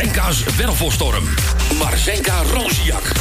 Marzenka's wervelstorm. Marzenka Roziak.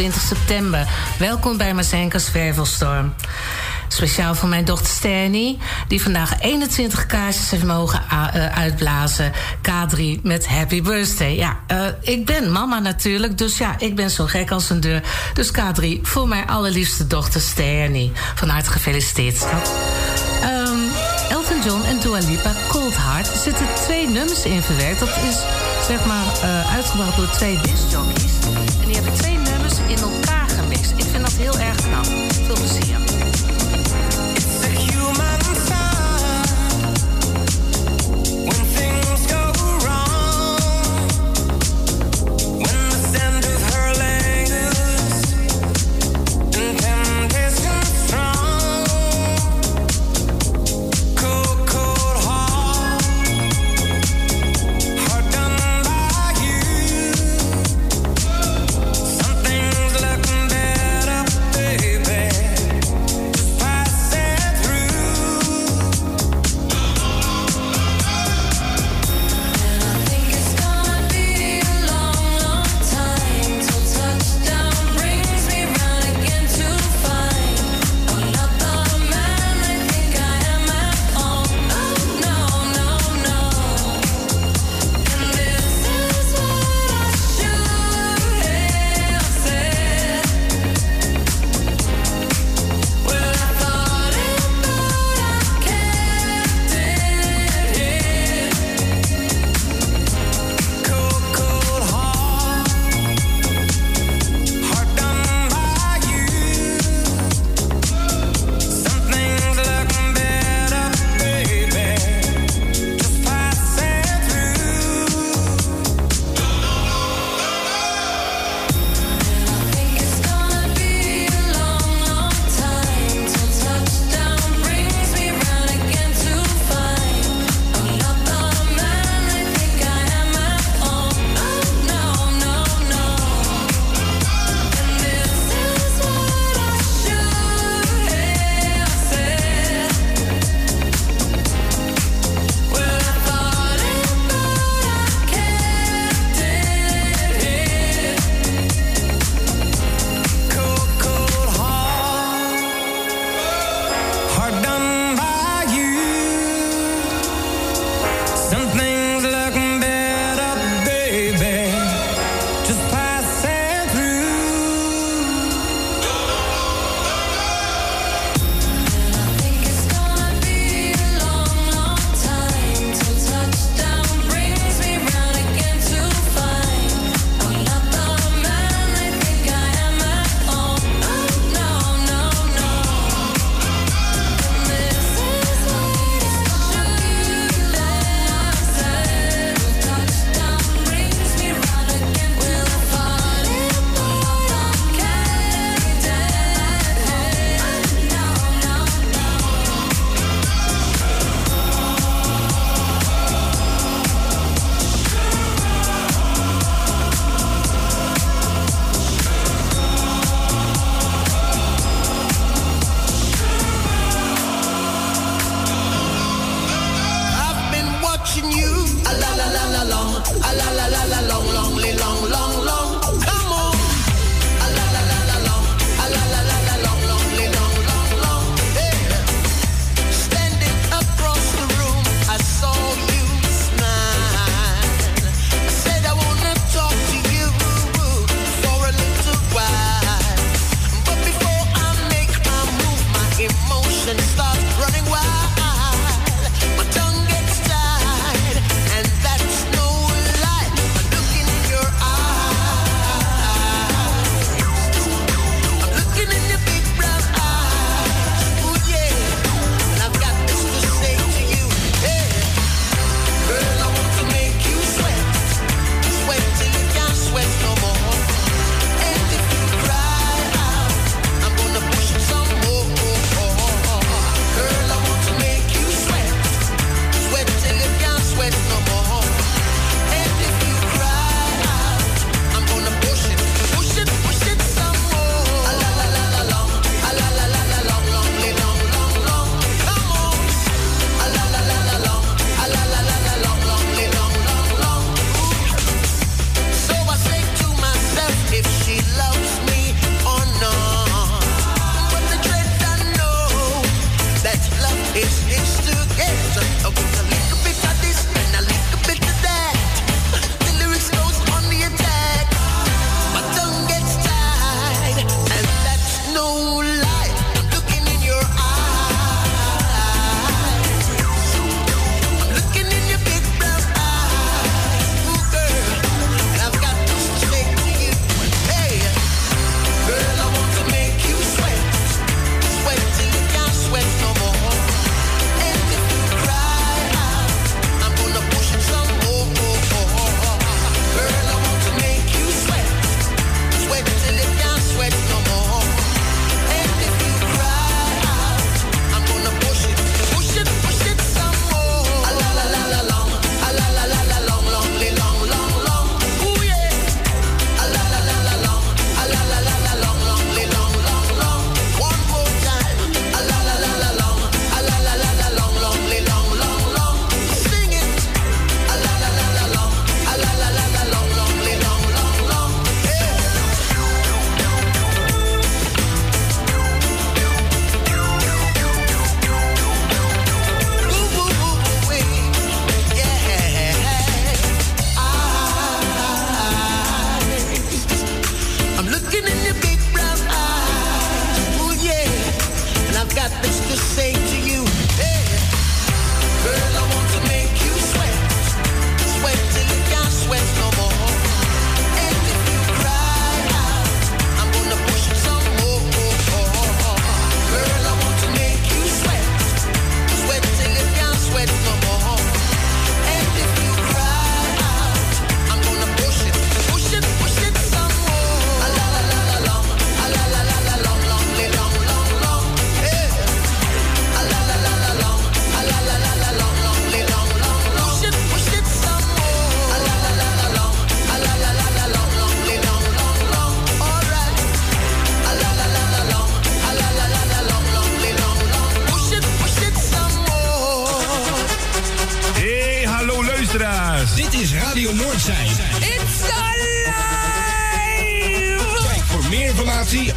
28 september. Welkom bij Mazenka's Vervelstorm. Speciaal voor mijn dochter Sterny, die vandaag 21 kaarsjes heeft mogen eh, uitblazen. K3 met Happy Birthday. Ja, eh, ik ben mama natuurlijk, dus ja, ik ben zo gek als een deur. Dus K3 voor mijn allerliefste dochter Sterny. Van harte gefeliciteerd, ehm, Elton John en Dua Lipa, Cold Heart, zitten twee nummers in verwerkt. Dat is zeg maar uh, uitgebracht door twee discjockeys. En die hebben twee nummers in elkaar gemixt. Ik vind dat heel erg knap. Veel plezier.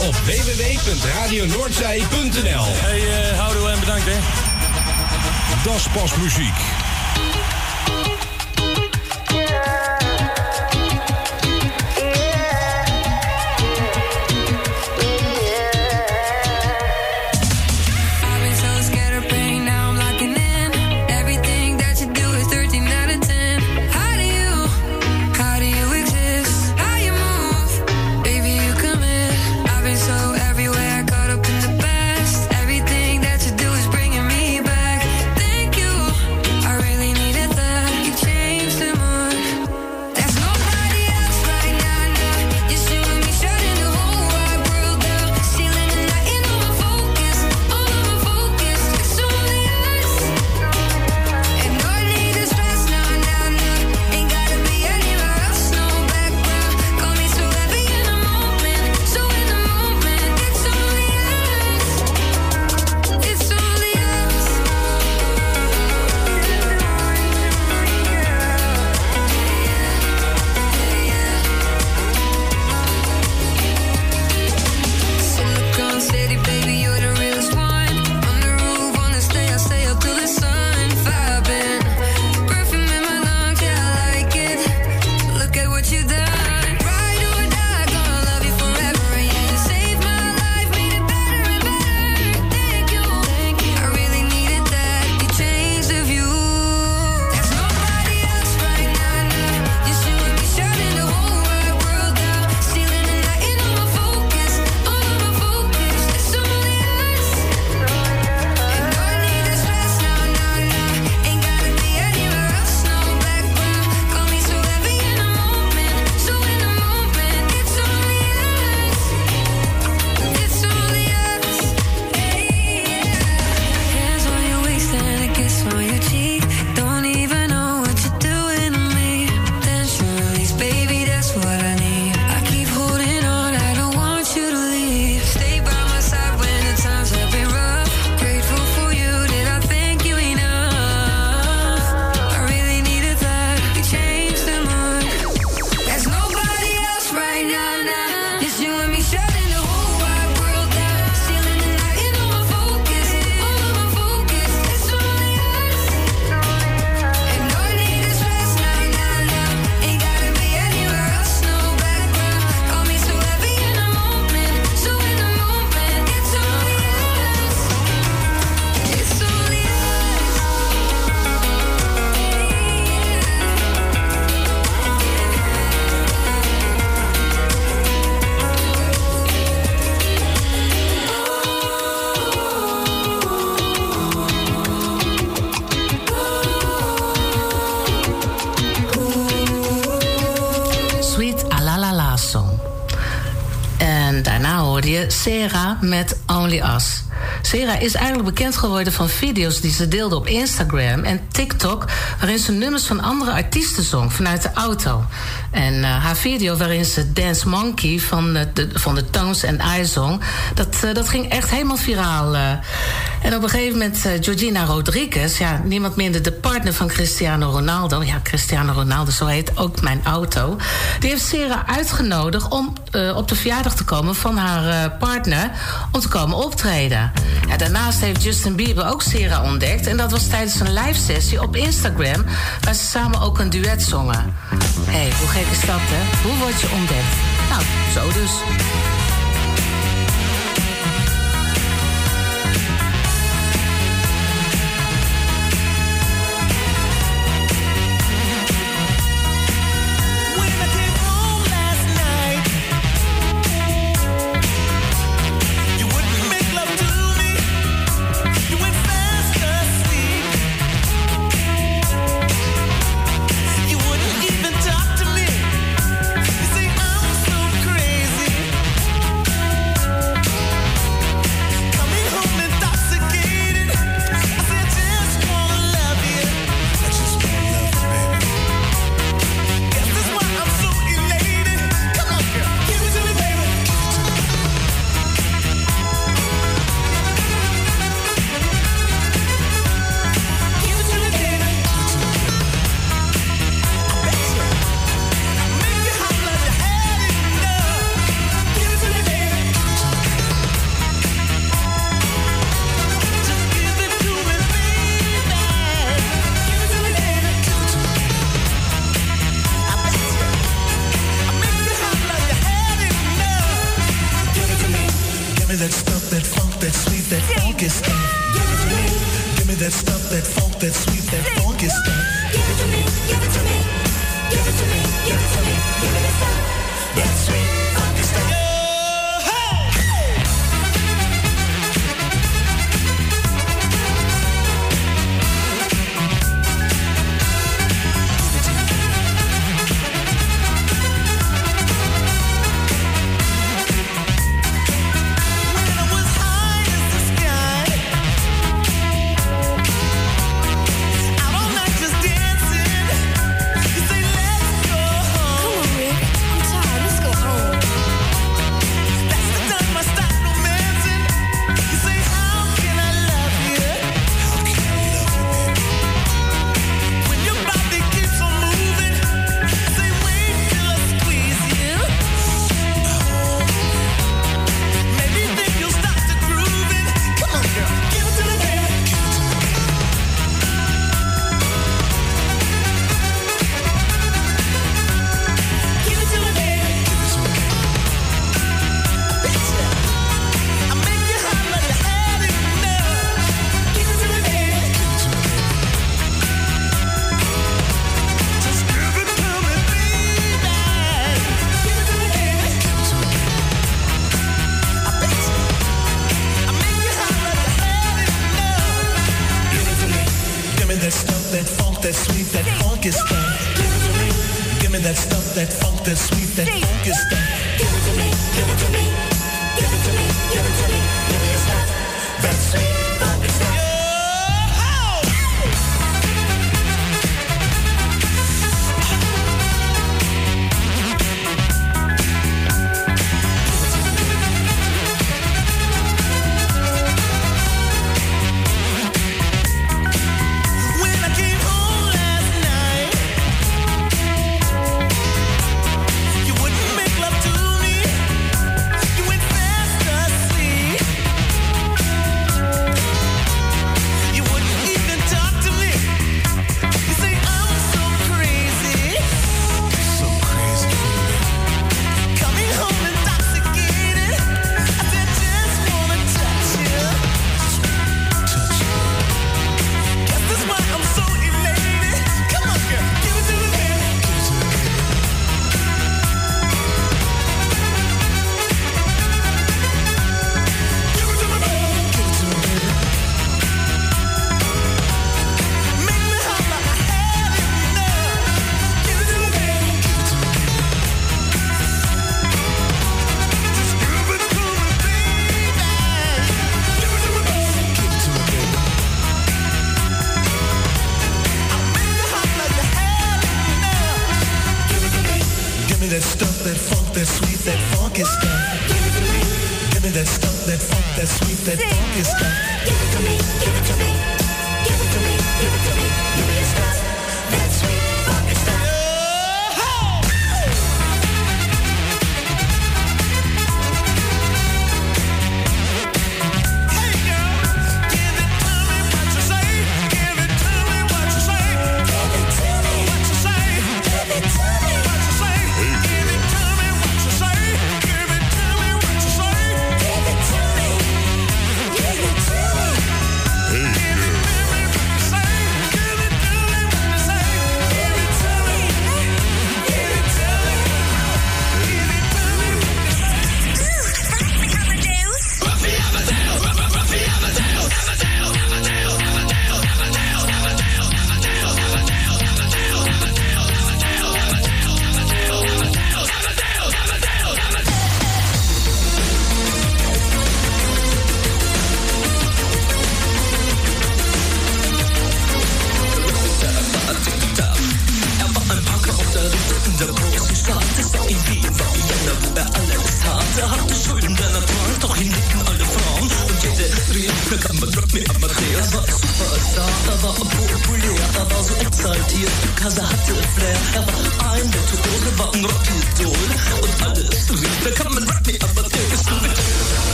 Op www.radionoordzij.nl Hey, uh, houdoe en bedankt hè. Das pas muziek. Is eigenlijk bekend geworden van video's die ze deelde op Instagram en TikTok, waarin ze nummers van andere artiesten zong vanuit de auto. En uh, haar video waarin ze Dance Monkey van de, van de Tones and I zong, dat, uh, dat ging echt helemaal viraal. En op een gegeven moment Georgina Rodriguez, ja, niemand minder de partner van Cristiano Ronaldo. Ja, Cristiano Ronaldo, zo heet ook mijn auto. Die heeft Sarah uitgenodigd om op de verjaardag te komen van haar partner om te komen optreden. Ja, daarnaast heeft Justin Bieber ook Sarah ontdekt. En dat was tijdens een live sessie op Instagram, waar ze samen ook een duet zongen. Hé, hey, hoe gek is dat, hè? Hoe word je ontdekt? Nou, zo dus.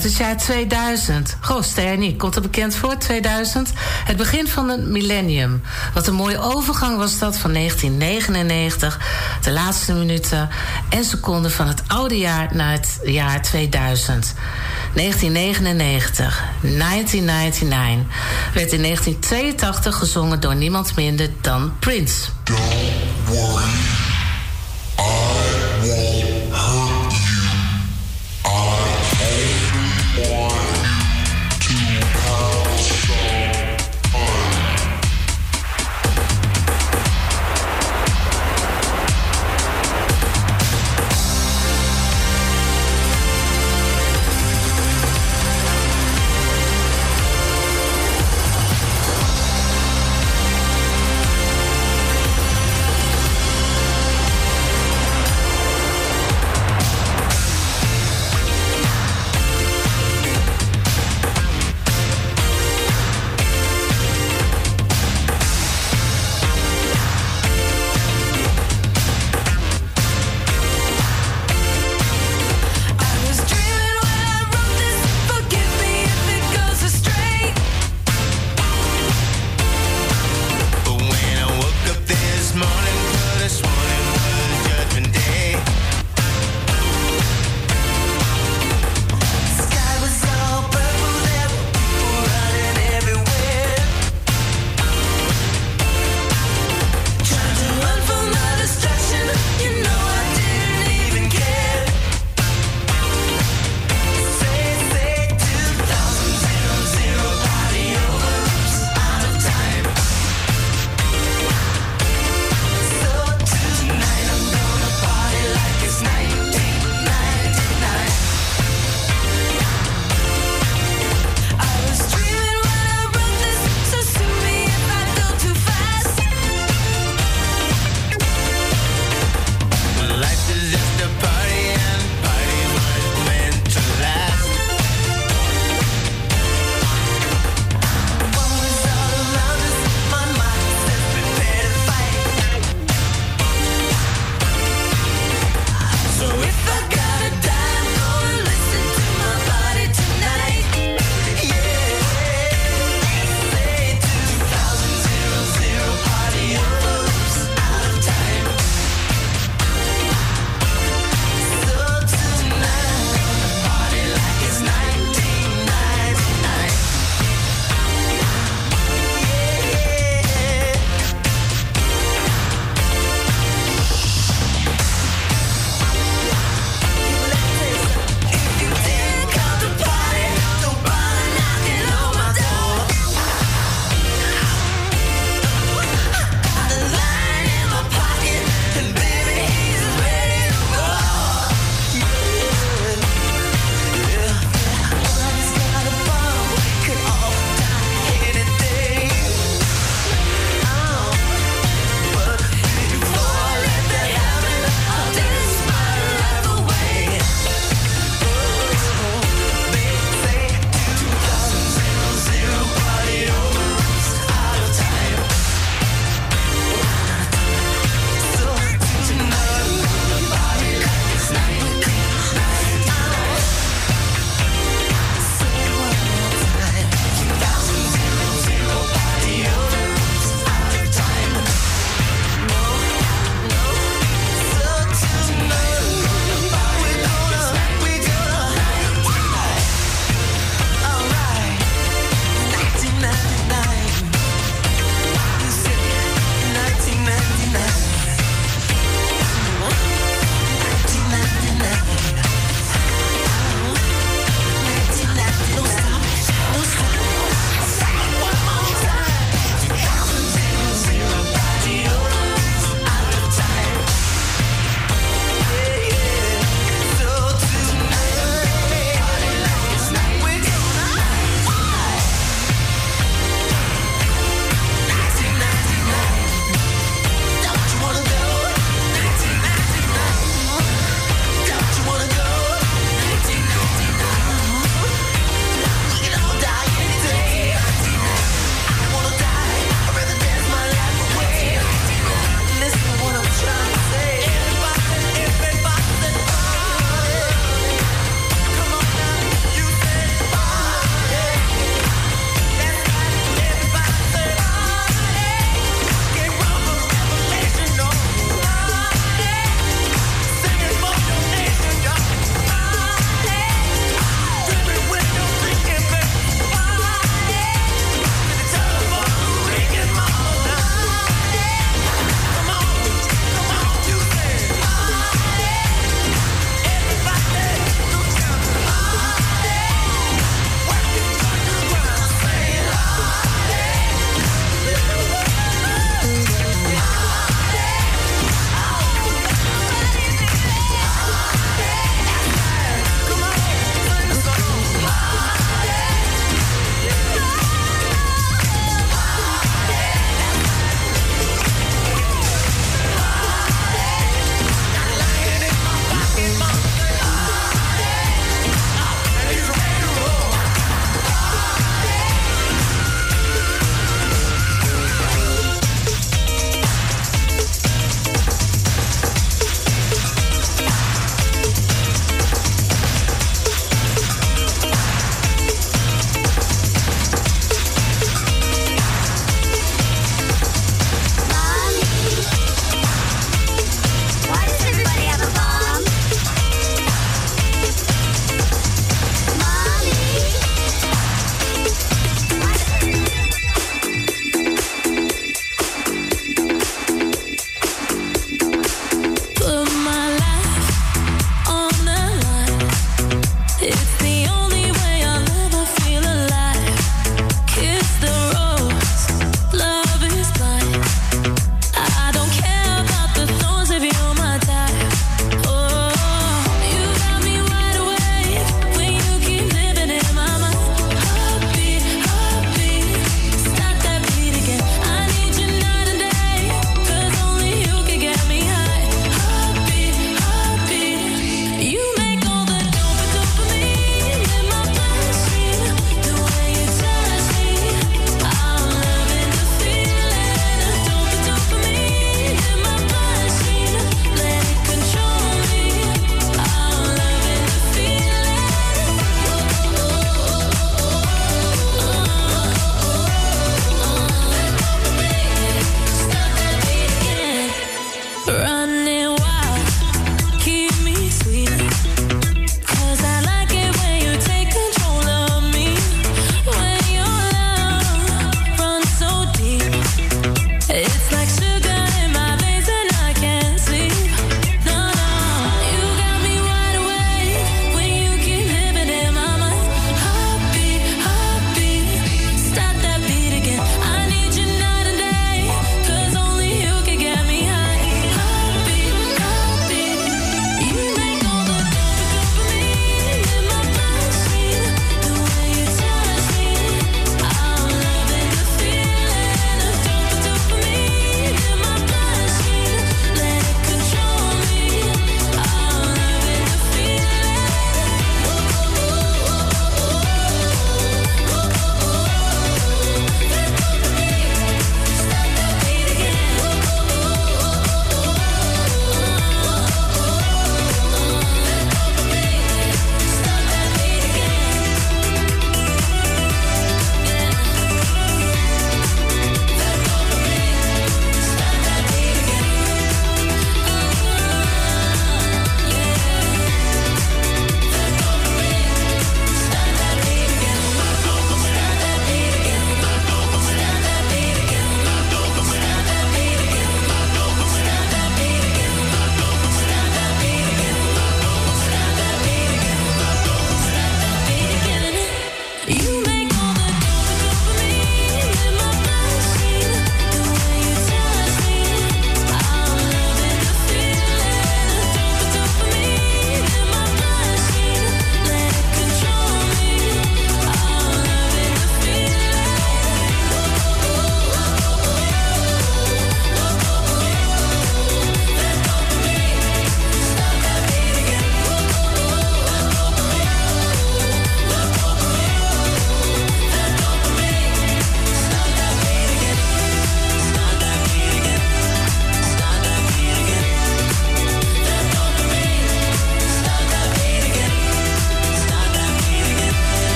Uit het jaar 2000. Goh, Sternie, komt er bekend voor, 2000? Het begin van een millennium. Wat een mooie overgang was dat van 1999, de laatste minuten en seconden van het oude jaar naar het jaar 2000. 1999, 1999, werd in 1982 gezongen door niemand minder dan Prince.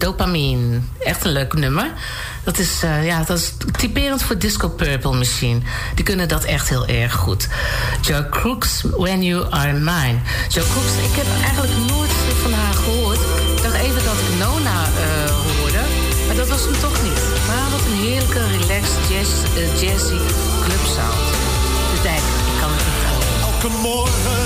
Dopamine. Echt een leuk nummer. Dat is, eh, ja, dat is typerend voor Disco Purple Machine. Die kunnen dat echt heel erg goed. Joe Crooks, When You Are Mine. Joe Crooks, ik heb eigenlijk nooit van haar gehoord. Ik dacht even dat ik Nona eh, hoorde. Maar dat was hem toch niet. Maar wat een heerlijke, relaxed, jazz, eh, jazzy clubsound. De dijk, ik kan het niet houden. Elke morgen,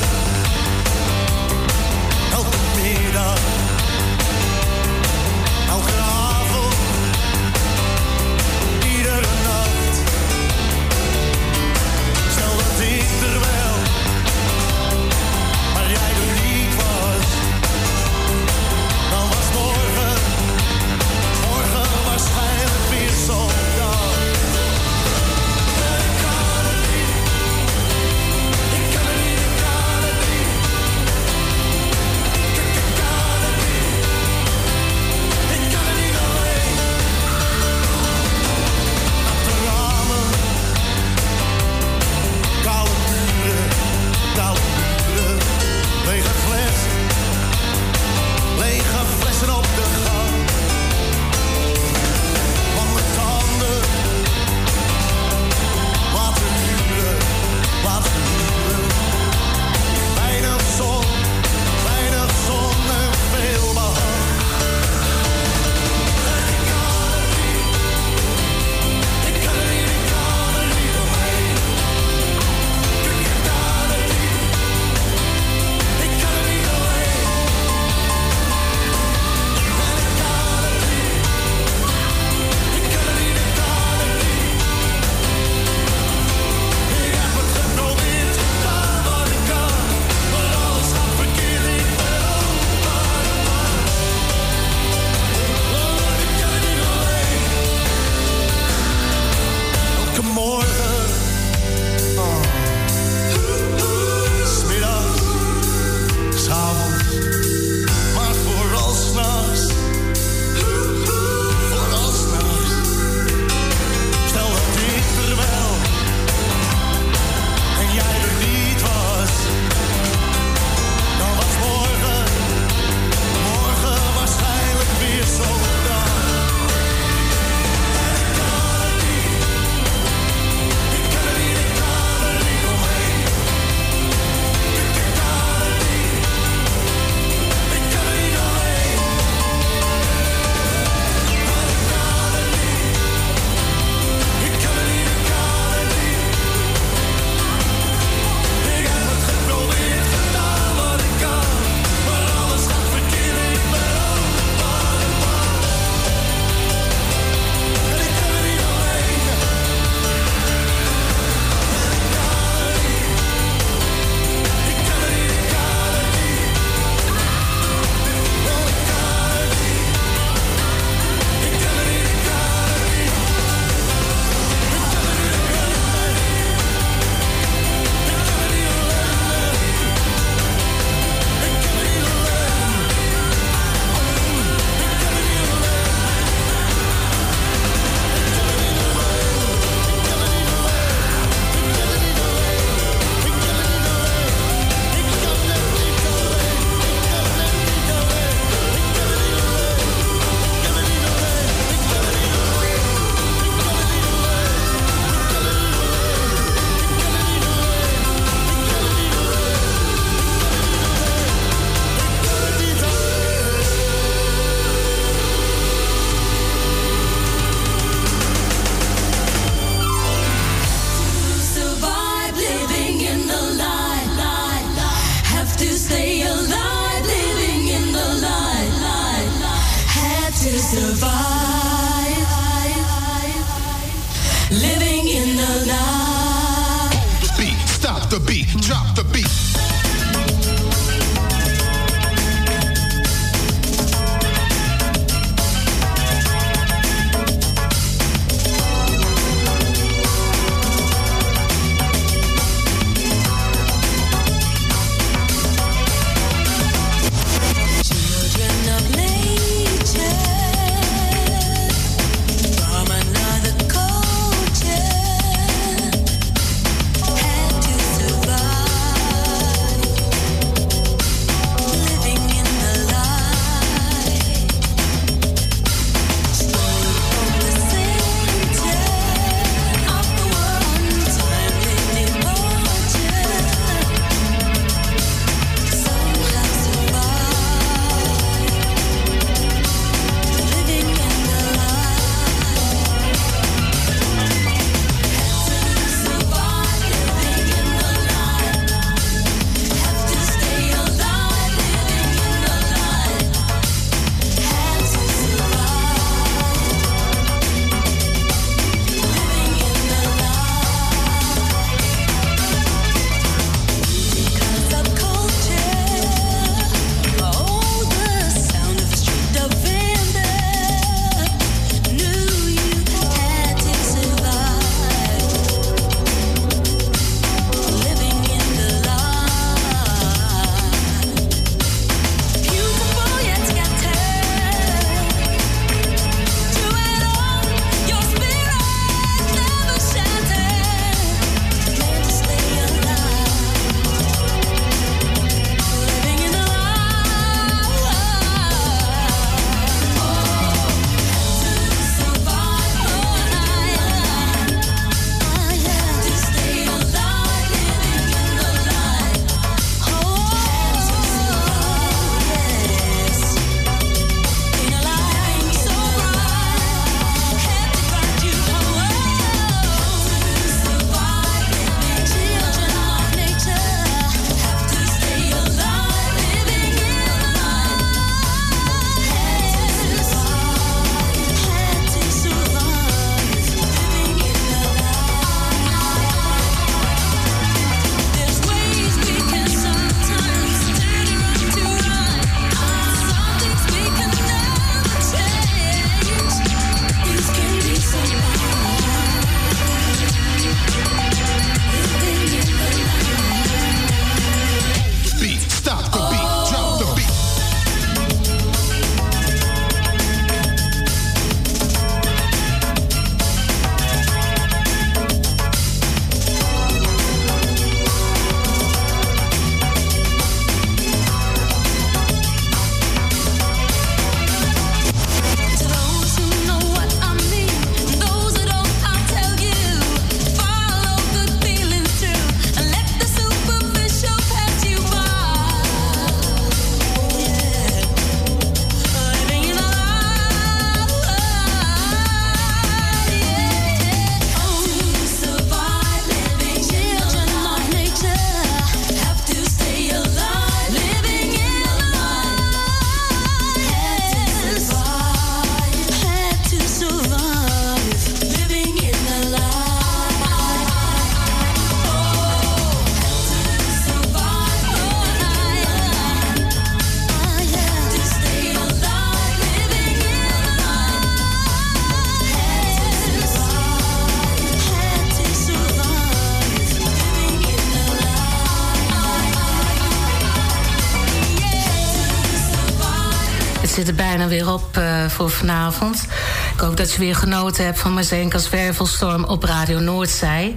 voor vanavond. Ik hoop dat je weer genoten hebt van Mazenka's Wervelstorm op Radio Noordzij.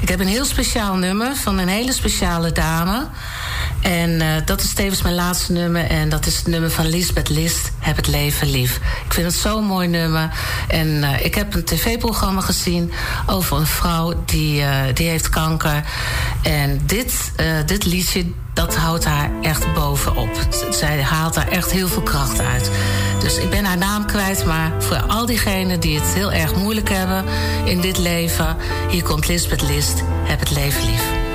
Ik heb een heel speciaal nummer van een hele speciale dame. En eh, dat is tevens mijn laatste nummer. En dat is het nummer van Lisbeth List, Heb het leven lief. Ik vind het zo'n mooi nummer. En eh, ik heb een tv-programma gezien over een vrouw die, eh, die heeft kanker. En dit, dit liedje, dat houdt haar echt bovenop. Zij haalt daar echt heel veel kracht uit. Dus ik ben haar naam kwijt, maar voor al diegenen die het heel erg moeilijk hebben in dit leven, hier komt Lisbeth List, heb het leven lief.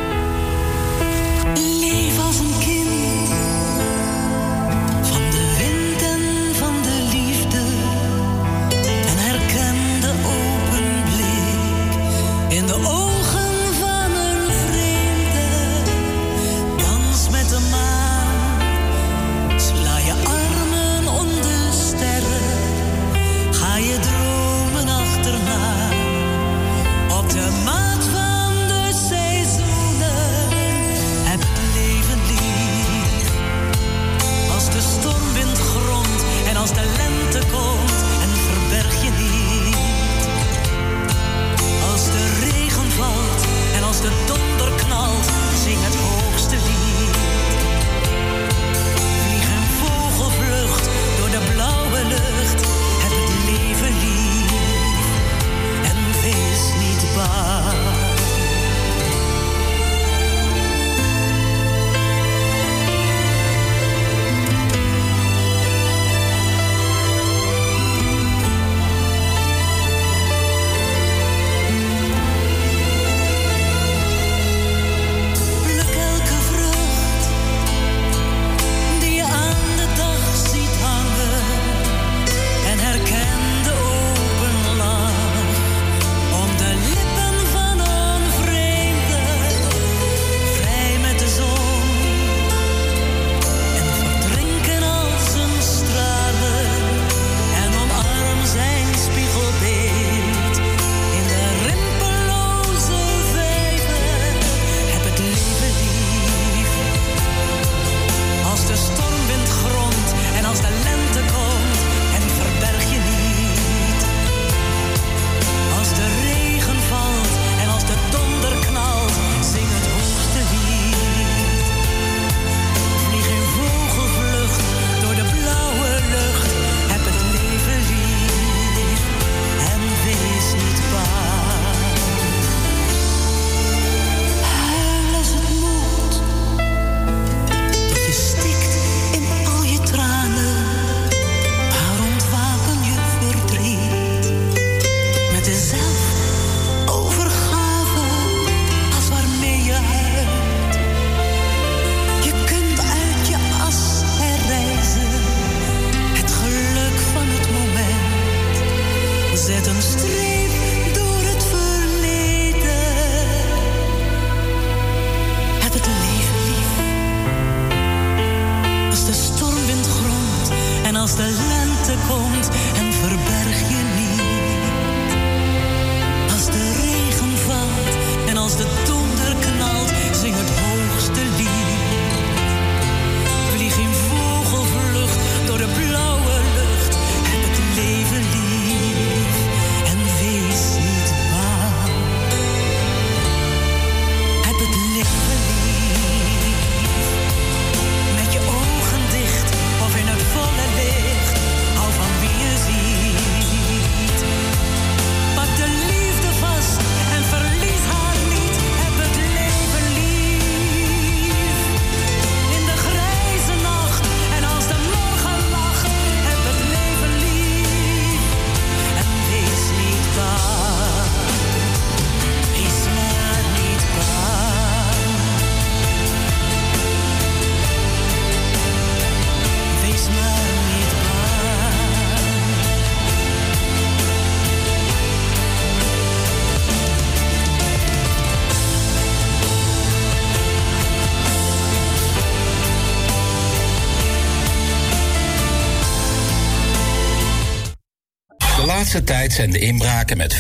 De laatste tijd zijn de inbraken met 40%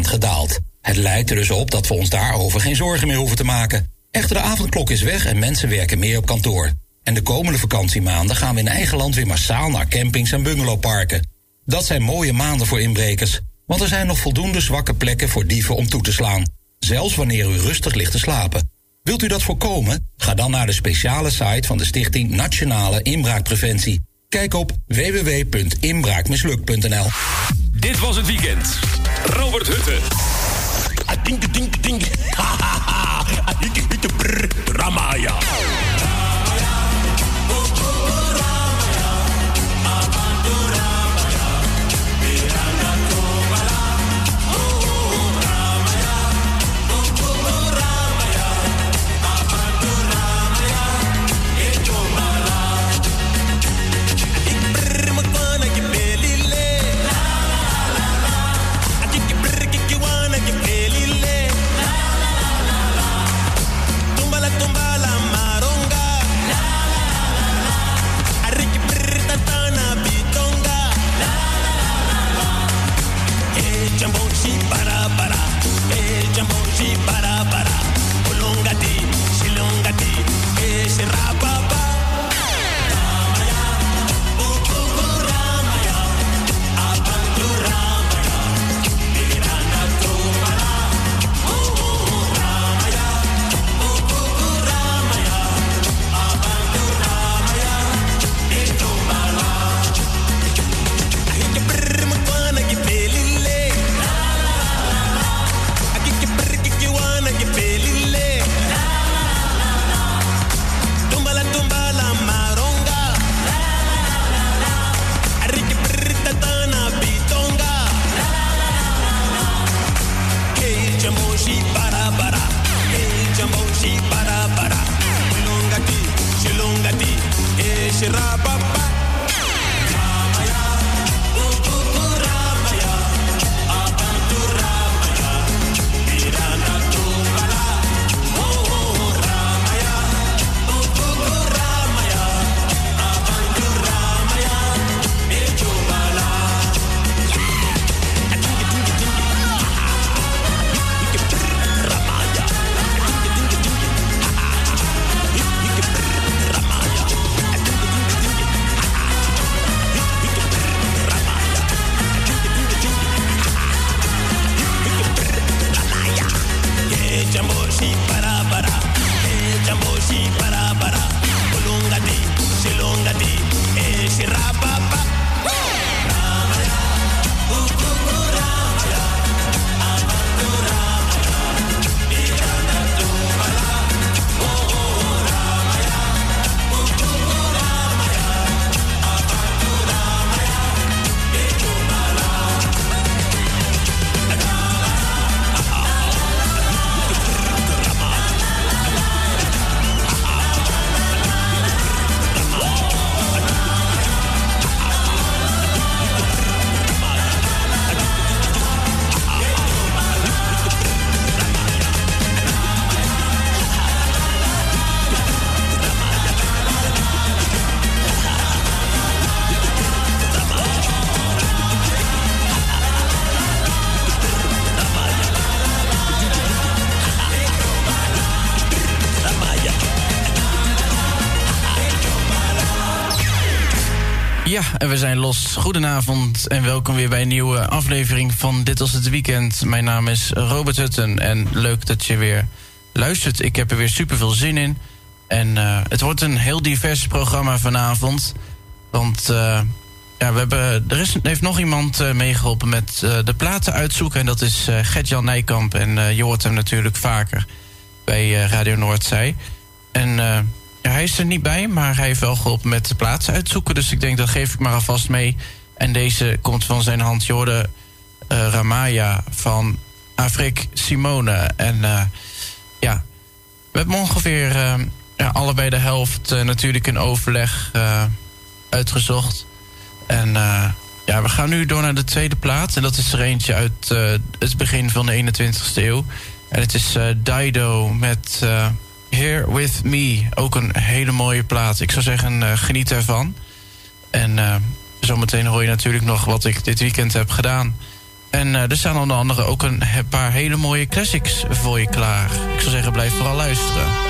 gedaald. Het lijkt er dus op dat we ons daarover geen zorgen meer hoeven te maken. Echter, de avondklok is weg en mensen werken meer op kantoor. En de komende vakantiemaanden gaan we in eigen land weer massaal naar campings en bungalowparken. Dat zijn mooie maanden voor inbrekers, want er zijn nog voldoende zwakke plekken voor dieven om toe te slaan. Zelfs wanneer u rustig ligt te slapen. Wilt u dat voorkomen? Ga dan naar de speciale site van de Stichting Nationale Inbraakpreventie. Kijk op www.inbraakmislukt.nl. Dit was het weekend. Robert Hutte. Dink, dink, dink. Ramaya. Hey en we zijn los. Goedenavond en welkom weer bij een nieuwe aflevering van Dit was het weekend. Mijn naam is Robert Hutten en leuk dat je weer luistert. Ik heb er weer super veel zin in. En eh, het wordt een heel divers programma vanavond. Want eh, ja, we hebben, er is, heeft nog iemand eh, meegeholpen met de platen uitzoeken. En dat is Gert-Jan Nijkamp. En je hoort hem natuurlijk vaker bij Radio Noordzij. En hij is er niet bij, maar hij heeft wel geholpen met de plaatsen uitzoeken. Dus ik denk dat geef ik maar alvast mee. En deze komt van zijn hand. Je hoorde eh, Ramaya van Afrik Simone. En eh, ja, we hebben ongeveer eh, ja, allebei de helft natuurlijk in overleg uitgezocht. En ja, we gaan nu door naar de tweede plaat. En dat is er eentje uit het begin van de 21ste eeuw. En het is Dido met Here With Me. Ook een hele mooie plaat. Ik zou zeggen, eh, geniet ervan. En eh, zometeen hoor je natuurlijk nog wat ik dit weekend heb gedaan. En eh, er staan onder andere ook een paar hele mooie classics voor je klaar. Ik zou zeggen, blijf vooral luisteren.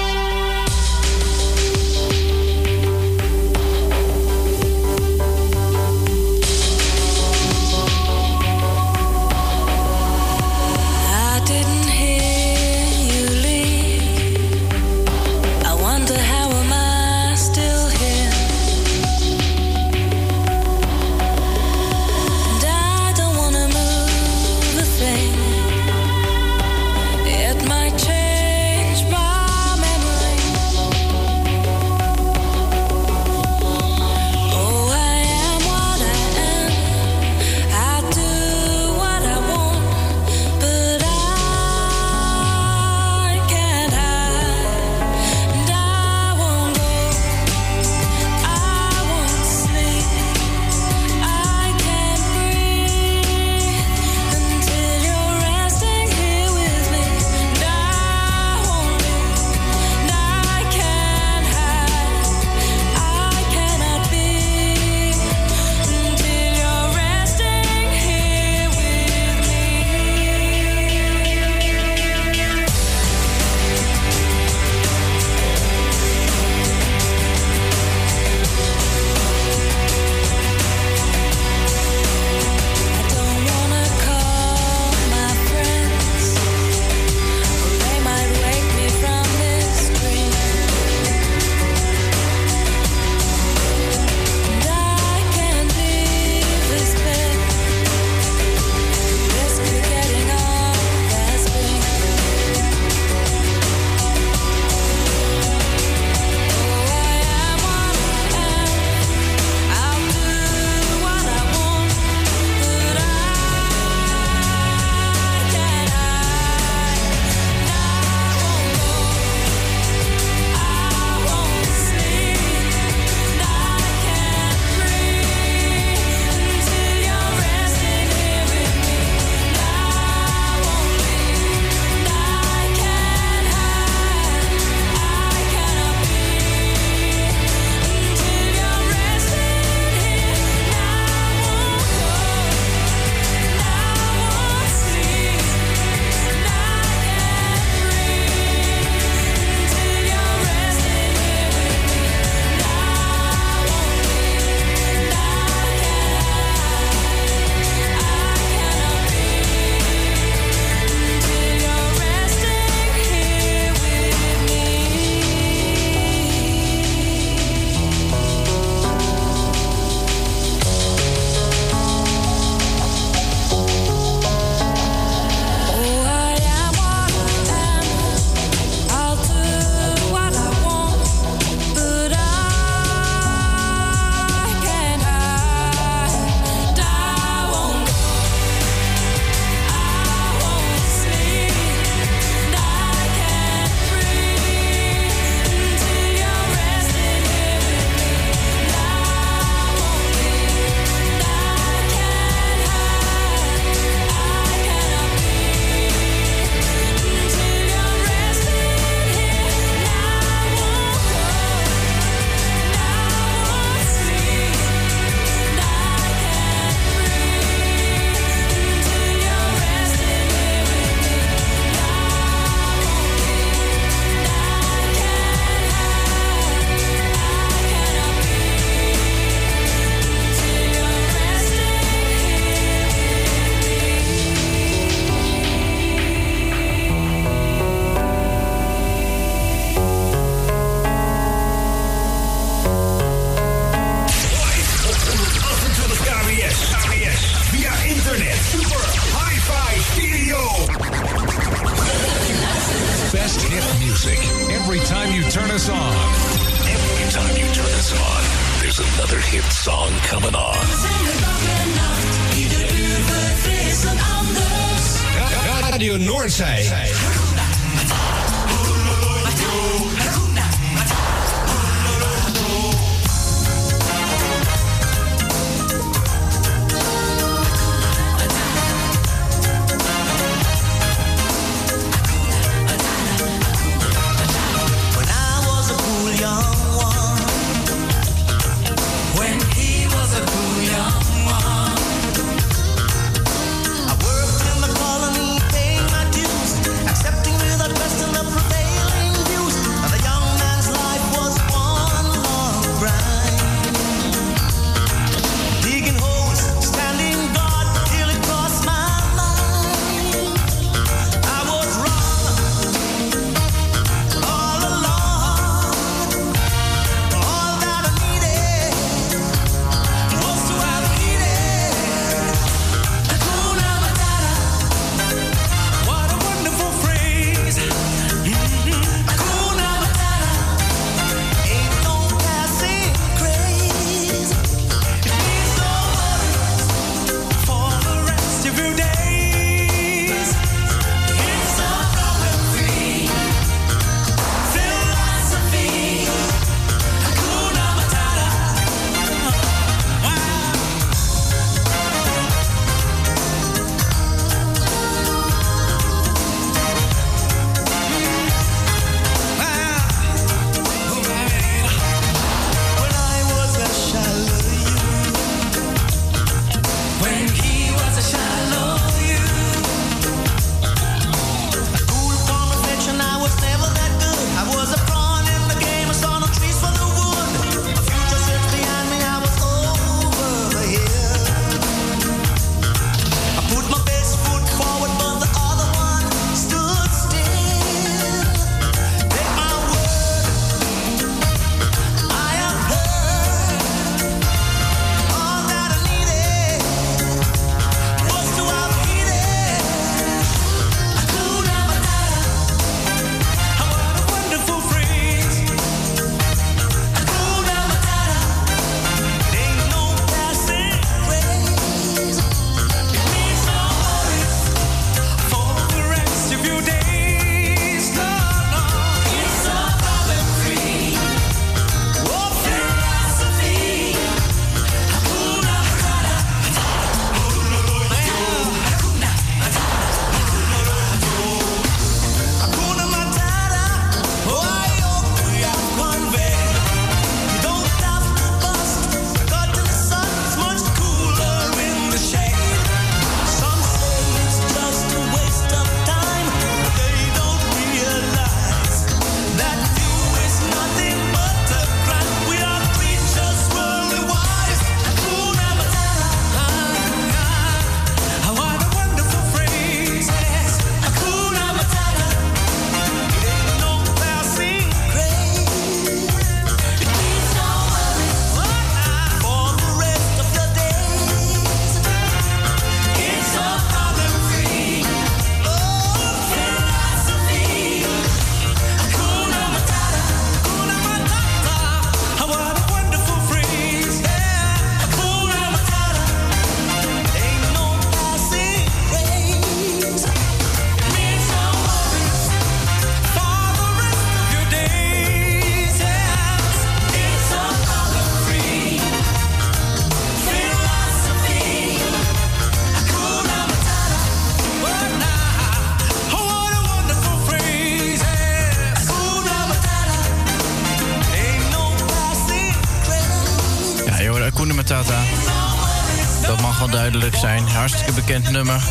Bekend nummer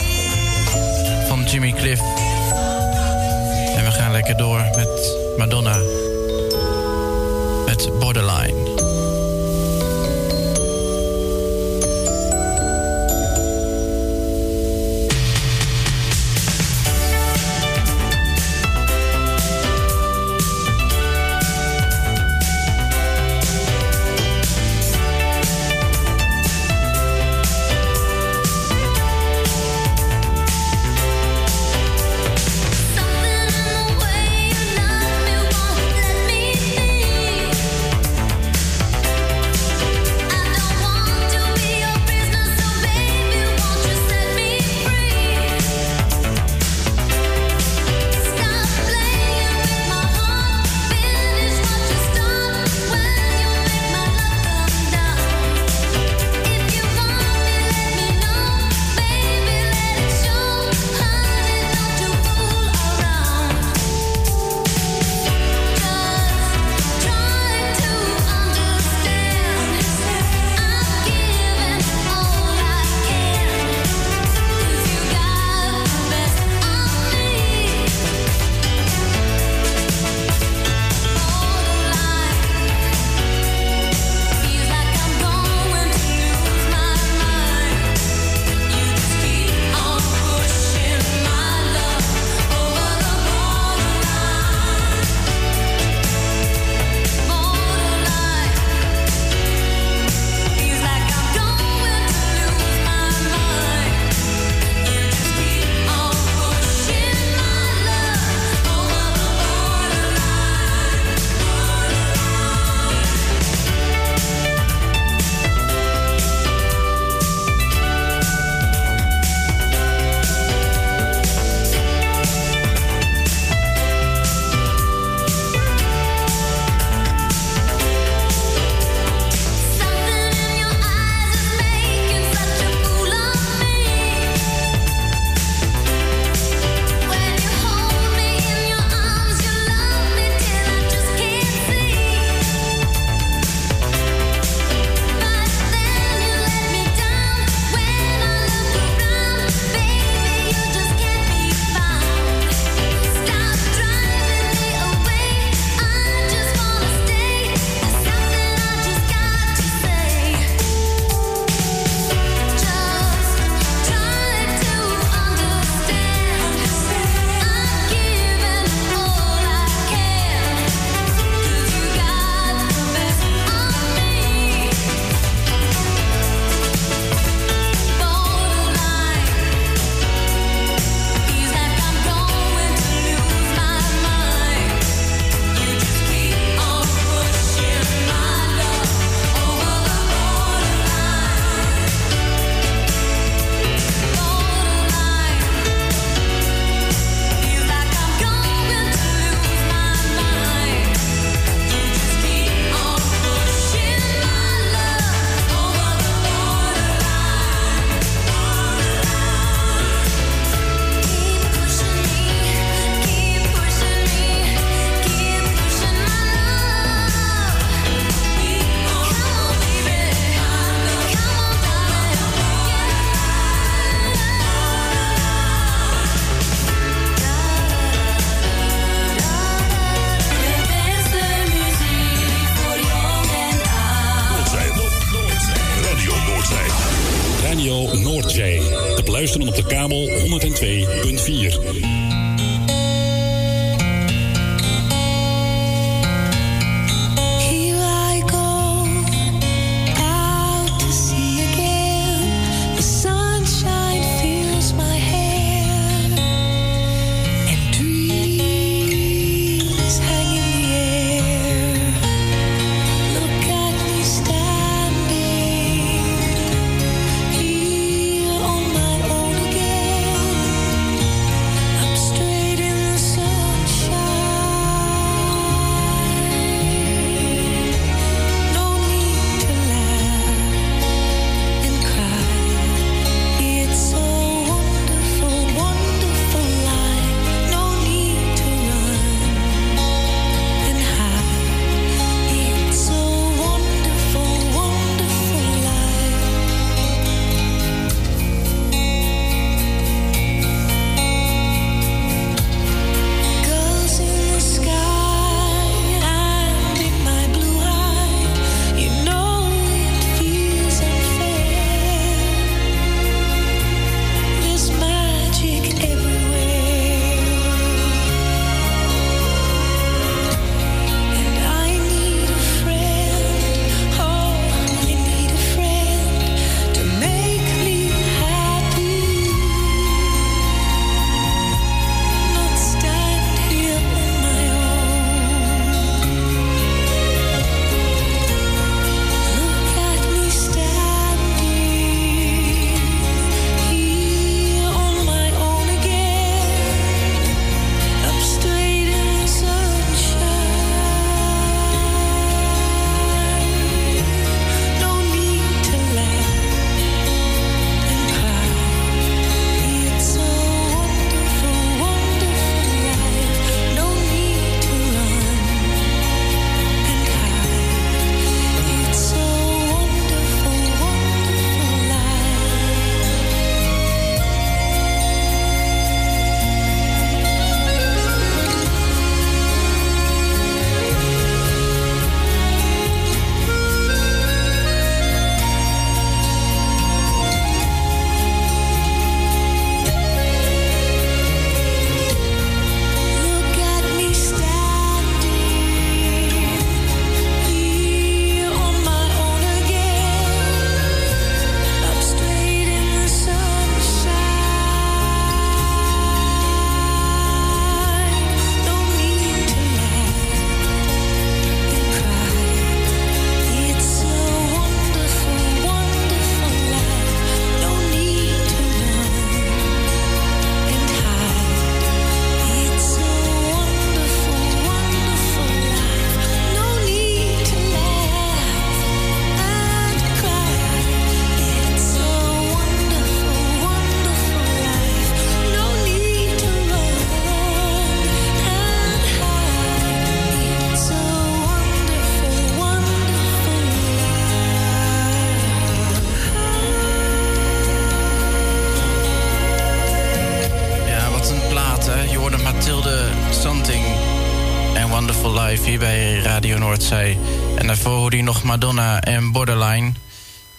Madonna en Borderline.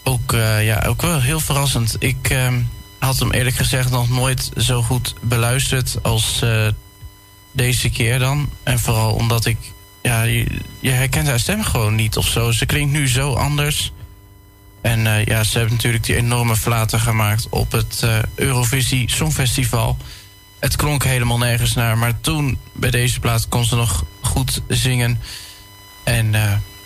Ook, eh, ja, ook wel heel verrassend. Ik ehm, had hem eerlijk gezegd nog nooit zo goed beluisterd als eh, deze keer dan. En vooral omdat ik... Ja, je, herkent haar stem gewoon niet of zo. Ze klinkt nu zo anders. En eh, ja, ze hebben natuurlijk die enorme flaten gemaakt op het Eurovisie Songfestival. Het klonk helemaal nergens naar, maar toen bij deze plaat kon ze nog goed zingen. En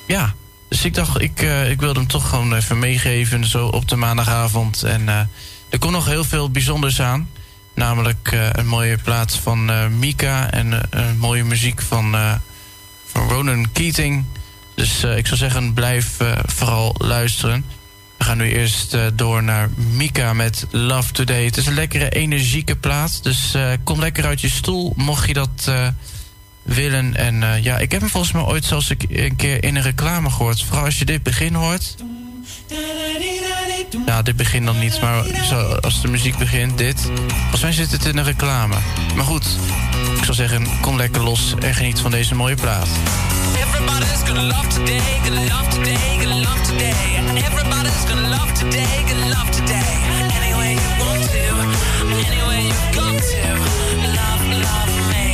ja, dus ik dacht, ik, eh, ik wilde hem toch gewoon even meegeven zo op de maandagavond. En eh, er kon nog heel veel bijzonders aan. Namelijk eh, een mooie plaat van Mika en een mooie muziek van, van Ronan Keating. Dus ik zou zeggen, blijf vooral luisteren. We gaan nu eerst door naar Mika met Love Today. Het is een lekkere, energieke plaat. Dus kom lekker uit je stoel, mocht je dat willen. En eh, ja, ik heb hem volgens mij ooit zelfs een een keer in een reclame gehoord. Vooral als je dit begin hoort. Ja, dit begin dan niet, maar als de muziek begint, dit. Volgens mij zit het in een reclame. Maar goed, ik zou zeggen, kom lekker los en geniet van deze mooie plaat. Everybody's gonna love today, gonna love today, gonna love today. Everybody's gonna love today, gonna love today. Any way you want to, any way you got to. Love, love me,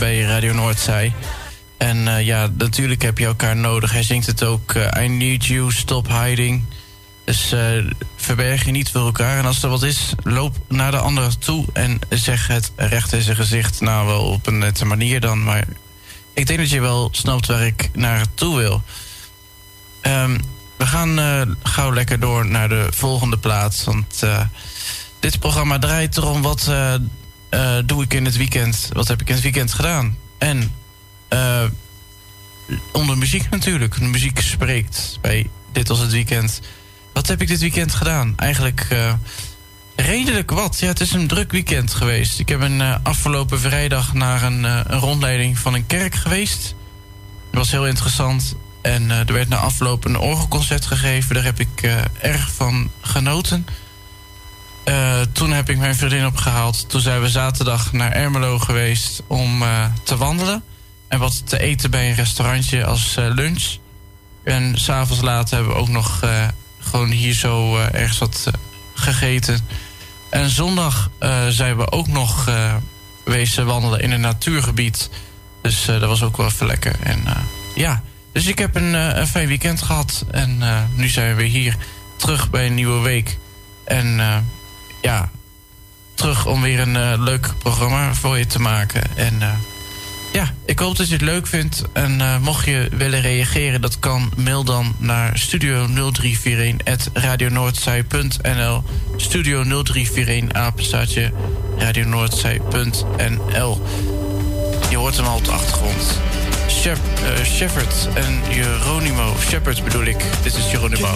bij Radio Noordzij. En eh, ja, natuurlijk heb je elkaar nodig. Hij zingt het ook, eh, I need you, stop hiding. Dus eh, verberg je niet voor elkaar. En als er wat is, loop naar de ander toe en zeg het recht in zijn gezicht. Nou, wel op een nette manier dan, maar ik denk dat je wel snapt waar ik naartoe wil. Ehm, we gaan gauw lekker door naar de volgende plaats. Want dit programma draait erom wat eh, doe ik in het weekend. Wat heb ik in het weekend gedaan? En eh, onder muziek natuurlijk. De muziek spreekt bij Dit was het weekend. Wat heb ik dit weekend gedaan? Eigenlijk eh, redelijk wat. Ja, het is een druk weekend geweest. Ik heb een afgelopen vrijdag naar een, een rondleiding van een kerk geweest. Dat was heel interessant. En er werd na afloop een orgelconcert gegeven. Daar heb ik erg van genoten. Eh, toen heb ik mijn vriendin opgehaald. Toen zijn we zaterdag naar Ermelo geweest om eh, te wandelen. En wat te eten bij een restaurantje als eh, lunch. En s'avonds laat hebben we ook nog gewoon hier zo ergens wat gegeten. En zondag zijn we ook nog wezen wandelen in een natuurgebied. Dus dat was ook wel even lekker. En ja, dus ik heb een, een fijn weekend gehad. En nu zijn we hier terug bij een nieuwe week. En ja, terug om weer een eh, leuk programma voor je te maken. En eh, ja, ik hoop dat je het leuk vindt. En eh, mocht je willen reageren, dat kan. Mail dan naar studio0341radionoordzij.nl Studio 0341 apenstaatje radionoordzij.nl Je hoort hem al op de achtergrond. Shep, en Geronimo. Shepard bedoel ik. Dit is Geronimo.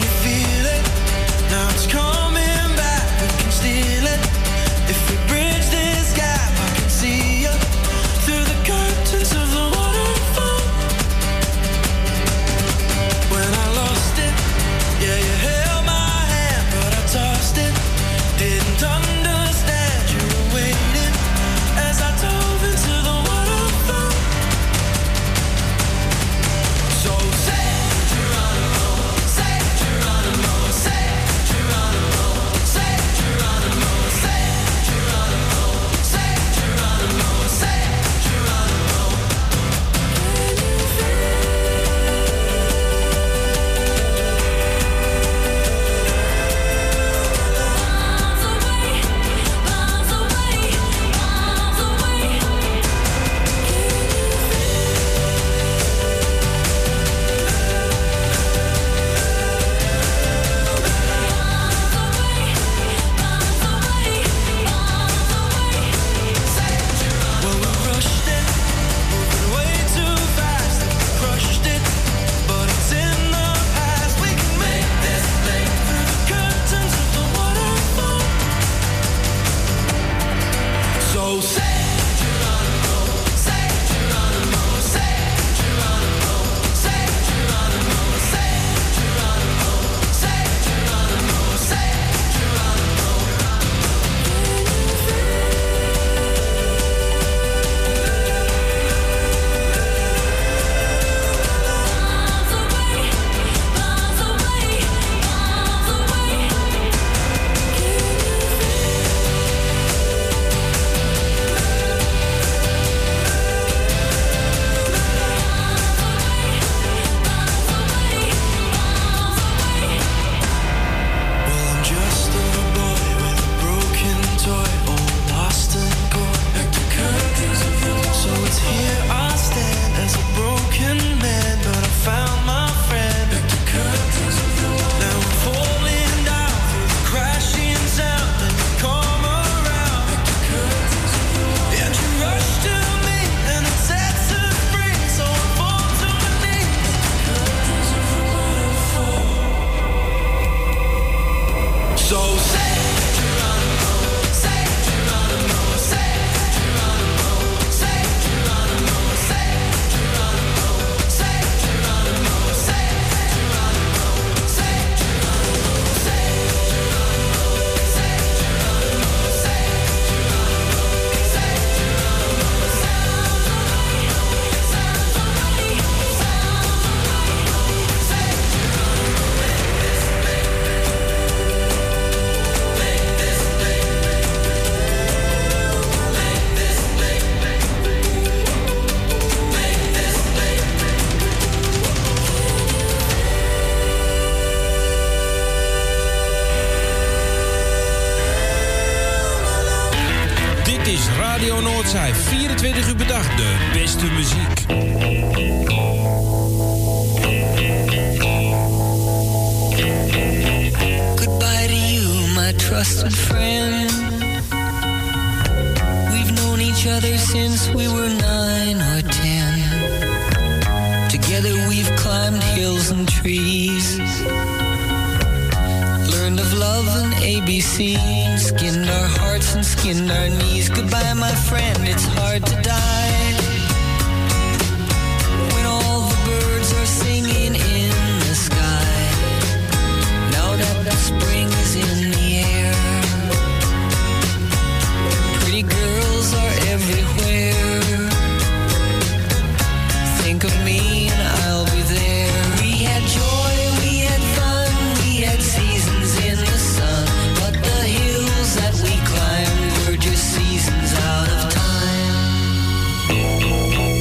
think of me and I'll be there. We had joy, we had fun, we had seasons in the sun. But the hills that we climbed were just seasons out of time.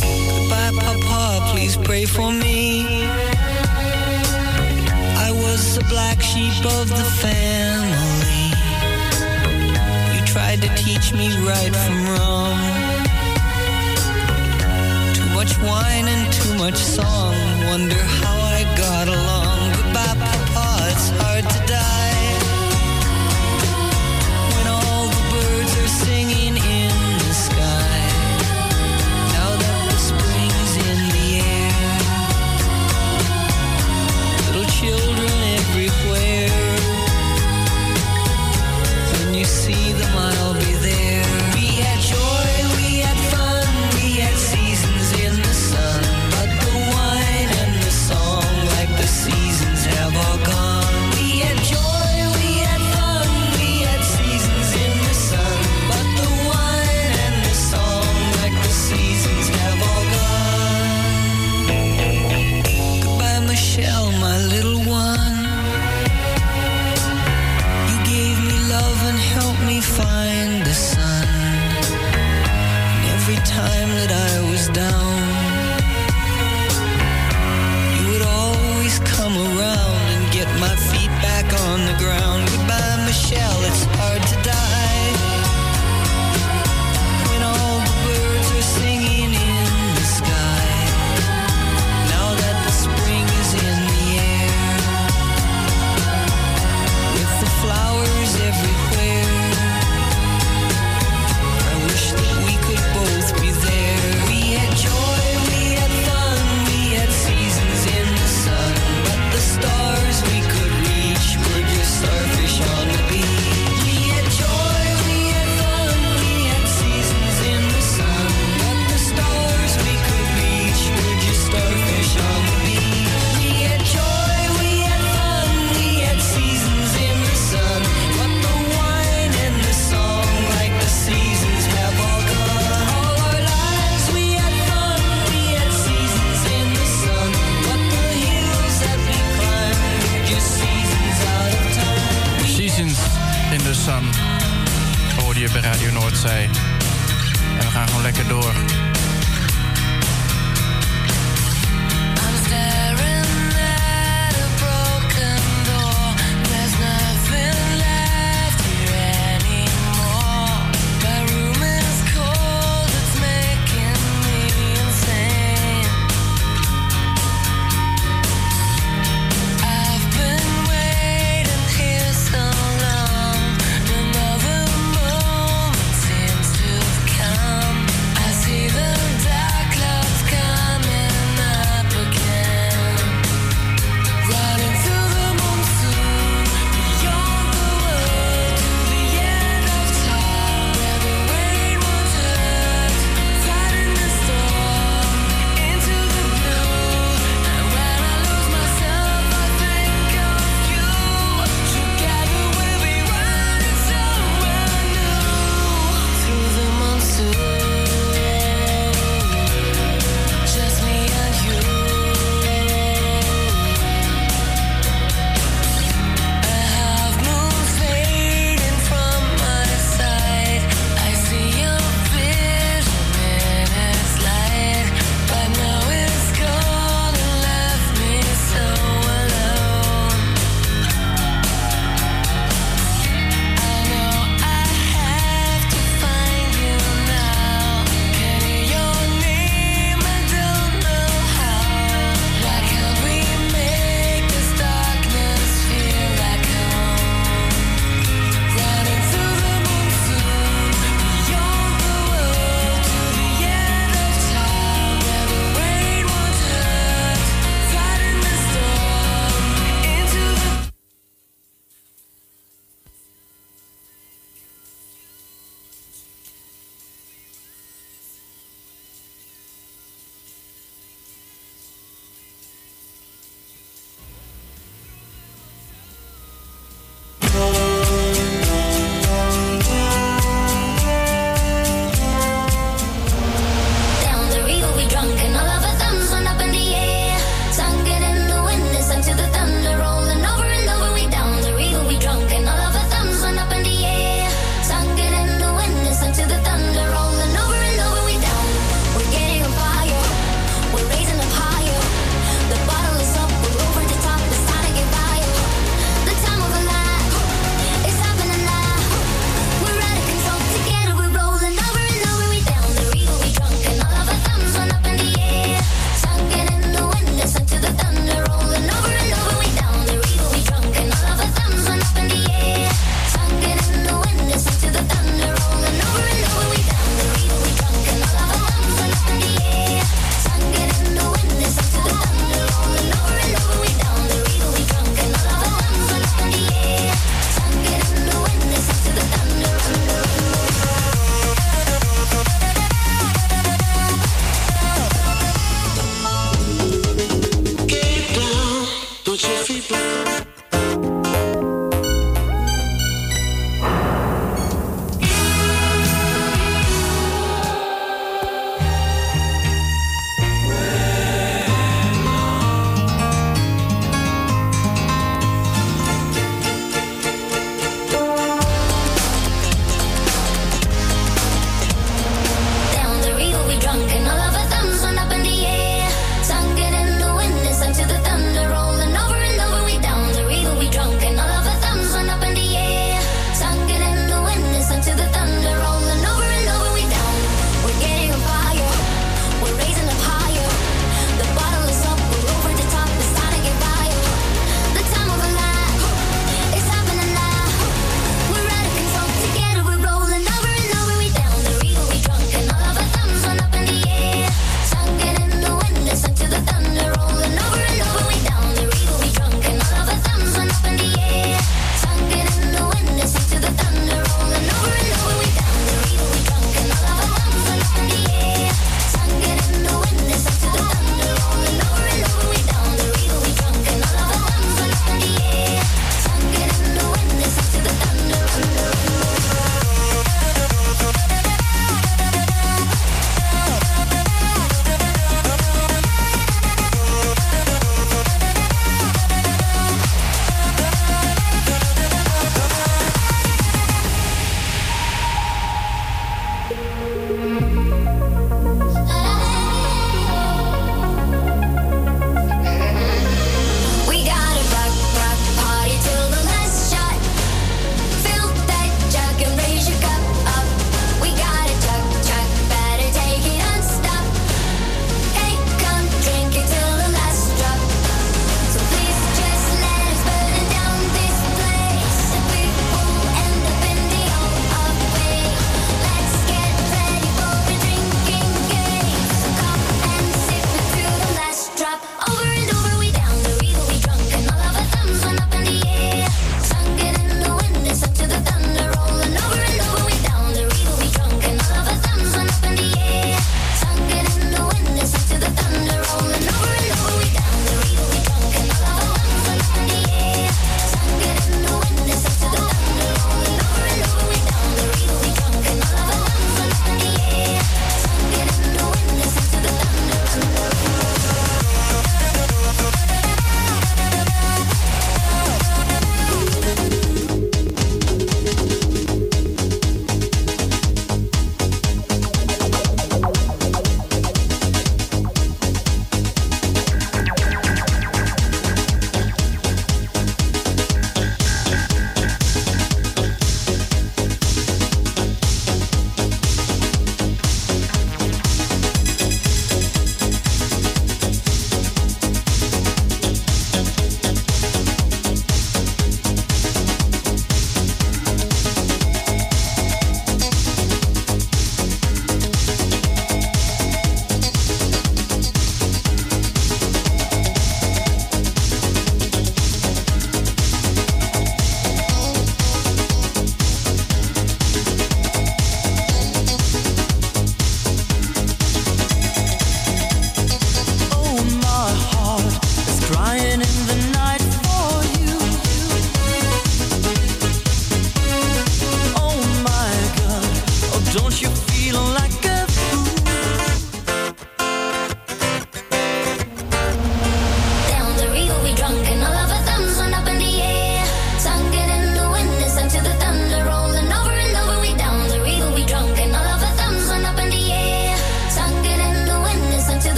Goodbye, Papa, please pray for me. I was the black sheep of the family. You tried to teach me right from wrong much wine and too much song. Wonder how